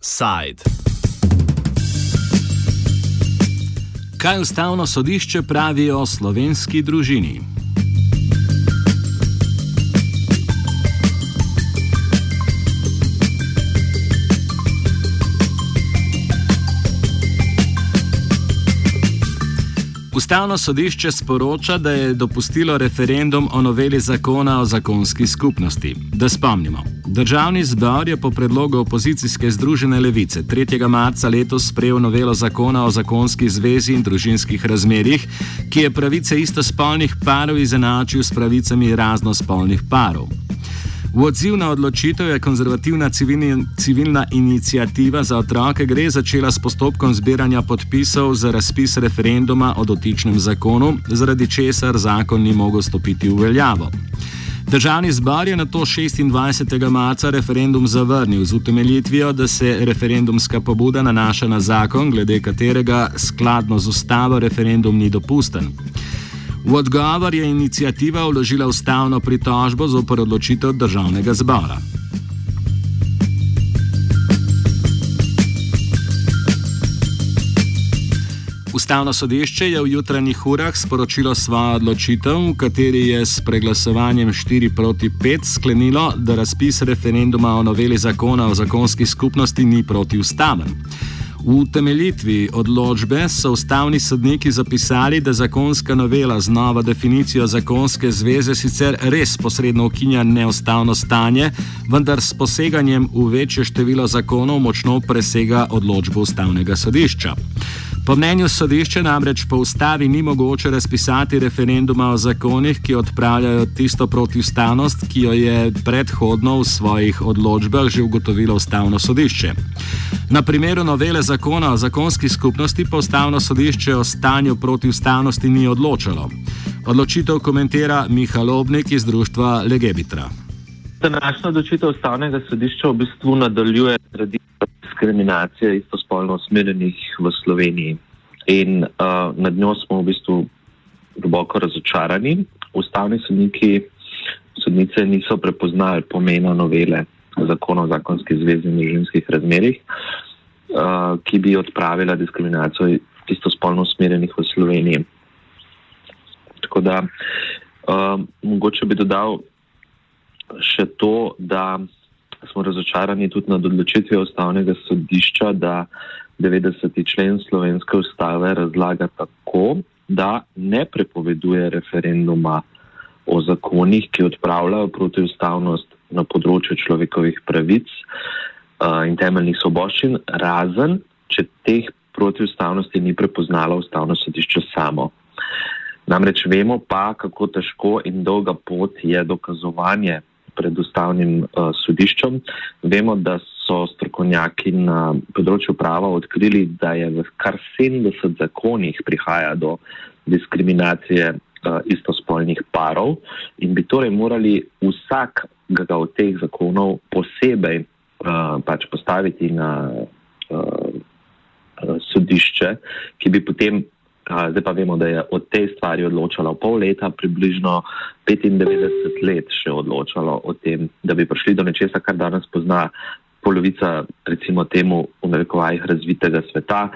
Side. Kaj ustavno sodišče pravi o slovenski družini? Ustavno sodišče sporoča, da je dopustilo referendum o noveli zakona o zakonski skupnosti. Da spomnimo, državni zbor je po predlogu opozicijske združene levice 3. marca letos sprejel novelo zakona o zakonski zvezi in družinskih razmerjih, ki je pravice istospolnih parov izenačil s pravicami raznospolnih parov. V odziv na odločitev je konzervativna civilni, civilna inicijativa za otroke gre začela s postopkom zbiranja podpisov za razpis referenduma o dotičnem zakonu, zaradi česar zakon ni mogel stopiti v veljavo. Državni zbor je na to 26. marca referendum zavrnil z utemeljitvijo, da se referendumska pobuda nanaša na zakon, glede katerega skladno z ustavo referendum ni dopusten. V odgovor je inicijativa vložila ustavno pritožbo za odločitev državnega zbora. Ustavno sodišče je v jutranjih urah sporočilo svojo odločitev, v kateri je s preglasovanjem 4 proti 5 sklenilo, da razpis referenduma o noveli zakona o zakonski skupnosti ni protiustaven. V temeljitvi odločbe so ustavni sodniki zapisali, da zakonska novela z novo definicijo zakonske zveze sicer res posredno ukinja neustavno stanje, vendar s poseganjem v večje število zakonov močno presega odločbo ustavnega sodišča. Po mnenju sodišča namreč po ustavi ni mogoče razpisati referenduma o zakonih, ki odpravljajo tisto protiustavnost, ki jo je predhodno v svojih odločbah že ugotovilo ustavno sodišče. Na primeru novele zakona o zakonski skupnosti pa ustavno sodišče o stanju protiustavnosti ni odločalo. Odločitev komentira Miha Lobnik iz društva Legebitra. Današnja odločitev ustavnega sodišča v bistvu nadaljuje tradicijo diskriminacije istospolno usmerjenih v Sloveniji. In uh, nad njo smo v bistvu globoko razočarani. Ustavni sodniki, sodnice niso prepoznali pomena novele zakona o zakonski zvezi in ženskih razmerih, uh, ki bi odpravila diskriminacijo istospolno usmerjenih v Sloveniji. Tako da uh, mogoče bi dodal še to, da smo razočarani tudi nad odločitvijo ustavnega sodišča, da 90. člen slovenske ustave razlaga tako, da ne prepoveduje referenduma o zakonih, ki odpravljajo protiustavnost na področju človekovih pravic uh, in temeljnih soboščin, razen če teh protiustavnosti ni prepoznalo ustavno sodišče samo. Namreč vemo pa, kako težko in dolga pot je dokazovanje pred ustavnim uh, sodiščem. Vemo, da so strokovnjaki na področju prava odkrili, da je v kar 70 zakonih prihaja do diskriminacije uh, istospolnih parov in bi torej morali vsakega od teh zakonov posebej uh, pač postaviti na uh, sodišče, ki bi potem Zdaj pa vemo, da je o tej stvari odločalo pol leta, približno 95 let še odločalo o tem, da bi prišli do nečesa, kar danes pozna polovica, recimo temu, v narekovajih razvitega sveta.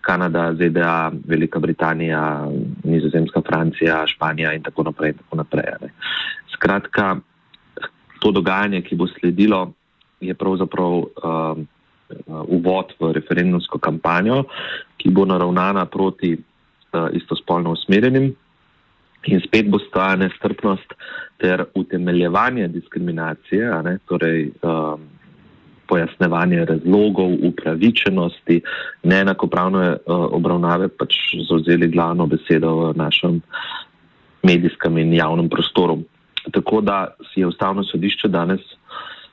Kanada, ZDA, Velika Britanija, Nizozemska, Francija, Španija in tako naprej. In tako naprej Skratka, to dogajanje, ki bo sledilo, je pravzaprav uh, uvod v referendumsko kampanjo, ki bo naravnana proti istospolno usmerjenim. In spet bo sta nestrpnost ter utemeljevanje diskriminacije, ne, torej um, pojasnevanje razlogov, upravičenosti, neenakopravne uh, obravnave, pač zauzeli glavno besedo v našem medijskem in javnem prostoru. Tako da si je ustavno sodišče danes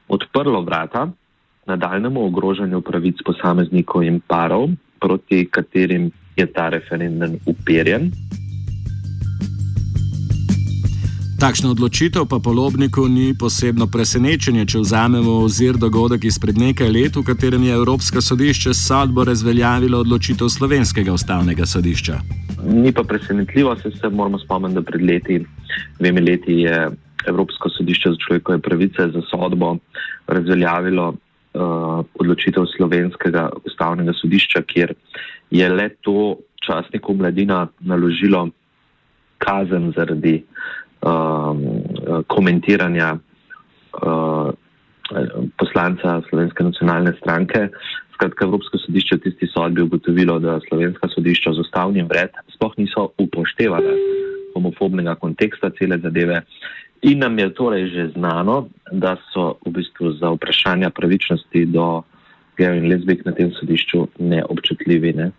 odprlo vrata nadaljnemu ogrožanju pravic posameznikov in parov, proti katerim je ta referendum uperjen. Takšna odločitev pa polobniku ni posebno presenečenje, če vzamemo ozir dogodek izpred nekaj let, v katerem je Evropsko sodišče sodbo razveljavilo odločitev slovenskega ustavnega sodišča. Ni pa presenetljivo, se, se moramo spomniti, da pred leti, dvemi leti je Evropsko sodišče za človekove pravice za sodbo razveljavilo odločitev slovenskega ustavnega sodišča, kjer je le to časniku mladina naložilo kazen zaradi um, komentiranja uh, poslanca Slovenske nacionalne stranke. Skratka, Evropsko sodišče v tisti sodbi ugotovilo, da slovenska sodišča z ustavnim vred sploh niso upoštevali homofobnega konteksta cele zadeve. In nam je torej že znano, da so v bistvu za vprašanja pravičnosti do gejev in lezbik na tem sodišču neobčutljivi. Ne?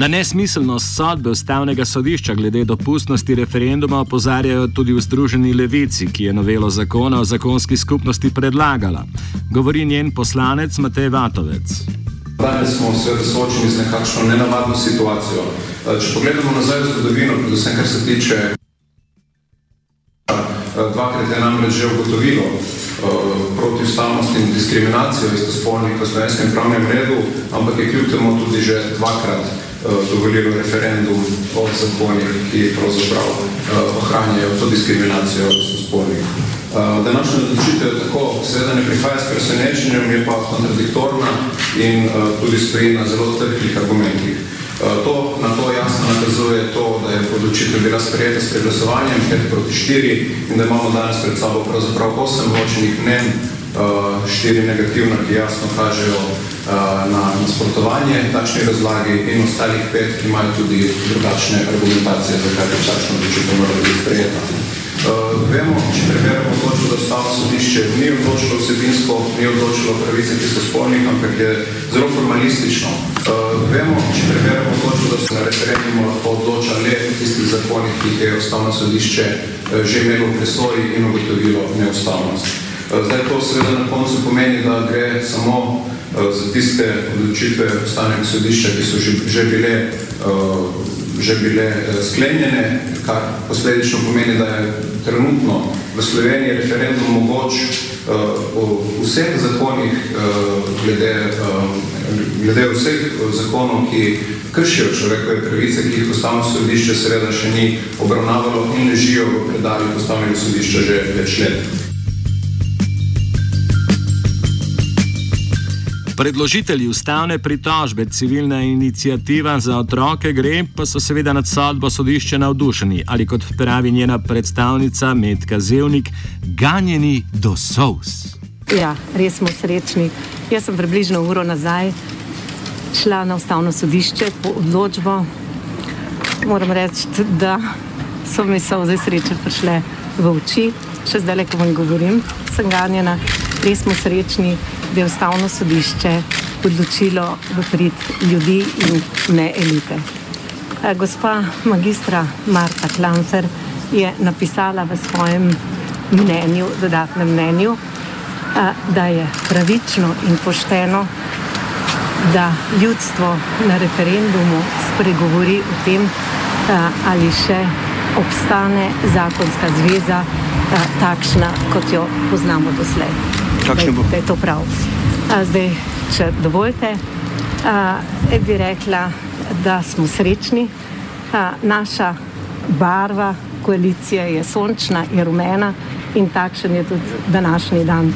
Na nesmiselnost sodbe ustavnega sodišča glede dopustnosti referenduma opozarjajo tudi v Združeni levici, ki je novelo zakona o zakonski skupnosti predlagala. Govori njen poslanec Matej Vatovec. Danes smo se soočili z nekakšno nenavadno situacijo. Če pogledamo nazaj v zgodovino, predvsem kar se tiče. Dvakrat je namreč že ugotovilo protiustavnost in diskriminacijo istospolnih v slovenskem pravnem redu, ampak je kljub temu tudi že dvakrat Eh, dovolilo referendum o zakonih, ki pravzaprav ohranjajo to diskriminacijo spolnih. Uh, današnja odločitev tako seveda ne prihaja s presenečenjem, je pa kontradiktorna in uh, tudi stoji na zelo trhlih argumentih. Uh, to, na to jasno nakazuje to, da je odločitev bila sprejeta s preglasovanjem 5 proti 4 in da imamo danes pred sabo pravzaprav 8 ločenih mnen, uh, 4 negativna, ki jasno kažejo Eh, na nasprotovanje takšni razlagi in ostalih pet, ki imajo tudi drugačne argumentacije, zakaj bi takšno odločitev morala biti sprejeta. Uh, vemo, če preberemo odločilo, da ustavno sodišče ni odločilo vsebinsko, ni odločilo pravice, ki so spolnih, ampak je zelo formalistično. Uh, vemo, če preberemo odločilo, da se na referendumu lahko odloča le tistih zakonih, ki jih je ustavno sodišče uh, že imelo v presoji in ugotovilo neustavnost. Zdaj to seveda na koncu pomeni, da gre samo Eh, za tiste odločitve ustavnega sodišča, ki so že, že bile, uh, že bile uh, sklenjene, kar posledično pomeni, da je trenutno v Sloveniji referendum mogoč uh, v vseh zakonih, uh, glede, glede vseh zakonov, ki kršijo človekove pravice, ki jih ustavno sodišče seveda še ni obravnavalo in ležijo v predaljih ustavnega sodišča že več let. Predložitelji ustavne pritožbe civilna inicijativa za otroke gre, pa so seveda nad sodbo sodišče navdušeni ali kot pravi njena predstavnica Medka Zevnik, ganjeni do sous. Ja, res smo srečni. Jaz sem približno uro nazaj šla na ustavno sodišče po odločbo. Moram reči, da so mi so zdaj sreče prišle v oči, še zdaj, ko vam govorim, sem ganjena, res smo srečni da je ustavno sodišče odločilo v prid ljudi in ne elite. Gospa magistra Marta Klancer je napisala v svojem mnenju, dodatnem mnenju, da je pravično in pošteno, da ljudstvo na referendumu spregovori o tem, ali še obstane zakonska zveza takšna, kot jo poznamo doslej kakšen bo? Da je to prav. A zdaj, če dovolite, a, bi rekla, da smo srečni. A, naša barva koalicije je sončna, je rumena in takšen je tudi današnji dan.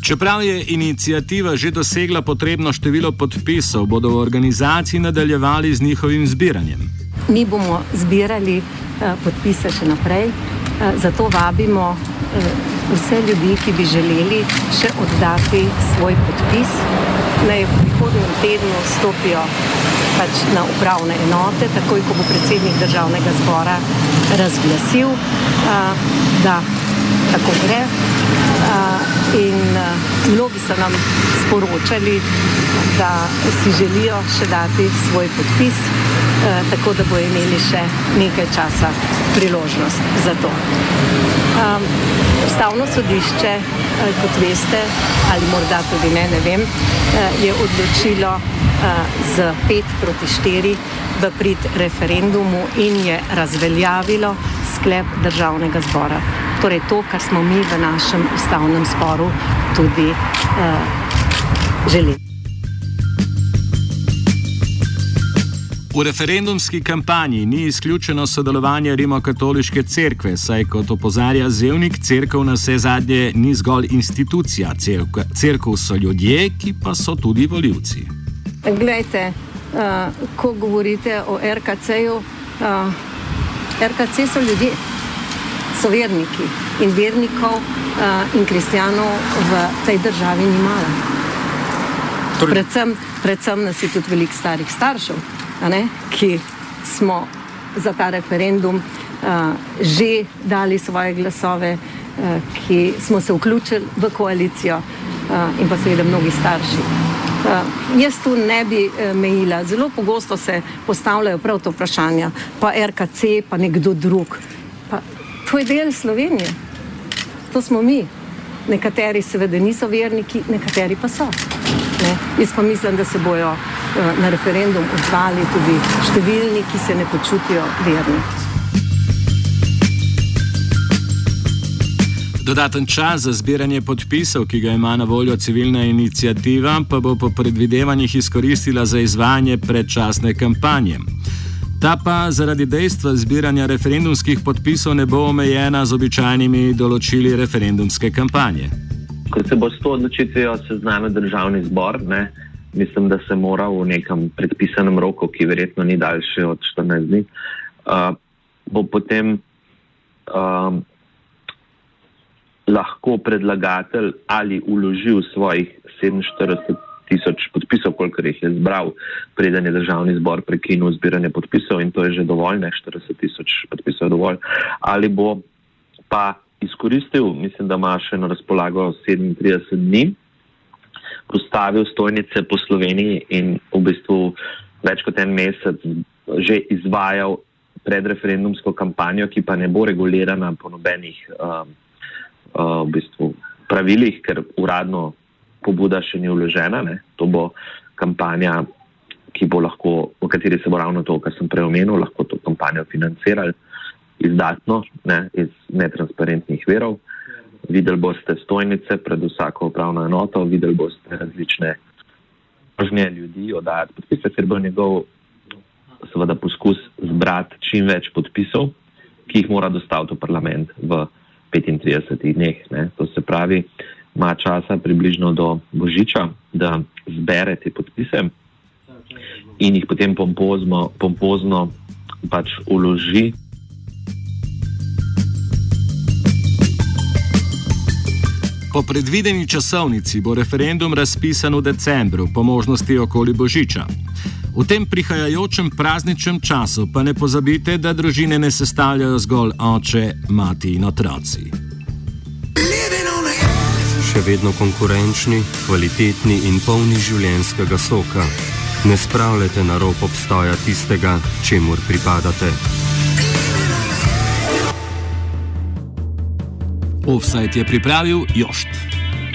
Čeprav je inicijativa že dosegla potrebno število podpisov, bodo v organizaciji nadaljevali z njihovim zbiranjem. Mi bomo zbirali uh, podpise še naprej, Eh, zato vabimo eh, vse ljudi, ki bi želeli še oddati svoj podpis, naj v prihodnjem tednu stopijo pač na upravne enote, takoj ko bo predsednik državnega zbora razglasil, eh, da tako gre. In mnogi so nam sporočali, da si želijo še dati svoj podpis, tako da bo imeli še nekaj časa priložnost za to. Um, Ustavno sodišče, eh, kot veste, ali morda tudi ne, ne vem, eh, je odločilo z 5 proti 4 v prid referendumu in je razveljavilo sklep državnega zbora. Torej to, kar smo mi v našem ustavnem sporu tudi uh, želeli. V referendumski kampanji ni izključeno sodelovanje Rimokatoliške cerkve, saj kot opozarja Zevnik, cerkev na vse zadnje ni zgolj institucija, cerkev so ljudje, ki pa so tudi voljivci. Glejte, uh, ko govorite o RKC-ju, uh, RKC so ljudje, so verniki in vernikov uh, in kristijanov v tej državi ni malo. Torej... Predvsem, predvsem nas je tudi veliko starih staršev ne, ki smo za ta referendum uh, že dali svoje glasove, uh, ki smo se vključili v koalicijo uh, in pa seveda mnogi starši. Uh, jaz tu ne bi uh, mejila. Zelo pogosto se postavljajo prav to vprašanje, pa RKC, pa nekdo drug. Pa, to je del Slovenije, to smo mi. Nekateri seveda niso verniki, nekateri pa so. Ne? Jaz pa mislim, da se bojo na referendum odzvali tudi številni, ki se ne počutijo verni. Dodaten čas za zbiranje podpisov, ki ga ima na voljo civilna inicijativa, pa bo po predvidevanjih izkoristila za izvajanje predčasne kampanje. Ta pa zaradi dejstva zbiranja referendumskih podpisov ne bo omejena z običajnimi določili referendumske kampanje ko se bo s to odločitvijo seznanil državni zbor, ne, mislim, da se mora v nekem predpisanem roku, ki verjetno ni daljši od 14 dni, uh, bo potem um, lahko predlagatelj ali uložil svojih 47 tisoč podpisov, koliko jih je zbral, preden je državni zbor prekinil zbiranje podpisov in to je že dovolj, ne 40 tisoč podpisov je dovolj, ali bo pa izkoristil, mislim, da ima še na razpolago 37 dni, postavil stojnice po Sloveniji in v bistvu več kot en mesec že izvajal predreferendumsko kampanjo, ki pa ne bo regulirana po nobenih uh, uh, v bistvu pravilih, ker uradno pobuda še ni vložena. Ne. To bo kampanja, ki bo lahko, v kateri se bo ravno to, kar sem prej omenil, lahko to kampanjo financirali izdatno, ne, iz netransparentnih verov. Videli boste stojnice pred vsako upravno enoto, videli boste različne možnje ljudi oddajati podpise, ker bo njegov seveda poskus zbrati čim več podpisov, ki jih mora dostaviti v parlament v 35 dneh. Ne. To se pravi, ima časa približno do Božiča, da zbere te podpise in jih potem pompozno, pompozno pač uloži. Po predvideni časovnici bo referendum razpisan v decembru, po možnosti okoli Božiča. V tem prihajajočem prazničnem času pa ne pozabite, da družine ne sestavljajo zgolj oče, mati in otroci. Še vedno konkurenčni, kvalitetni in polni življenskega soka. Ne spravljate na rob obstoja tistega, čemu pripadate. Offside je pripravil Jošt.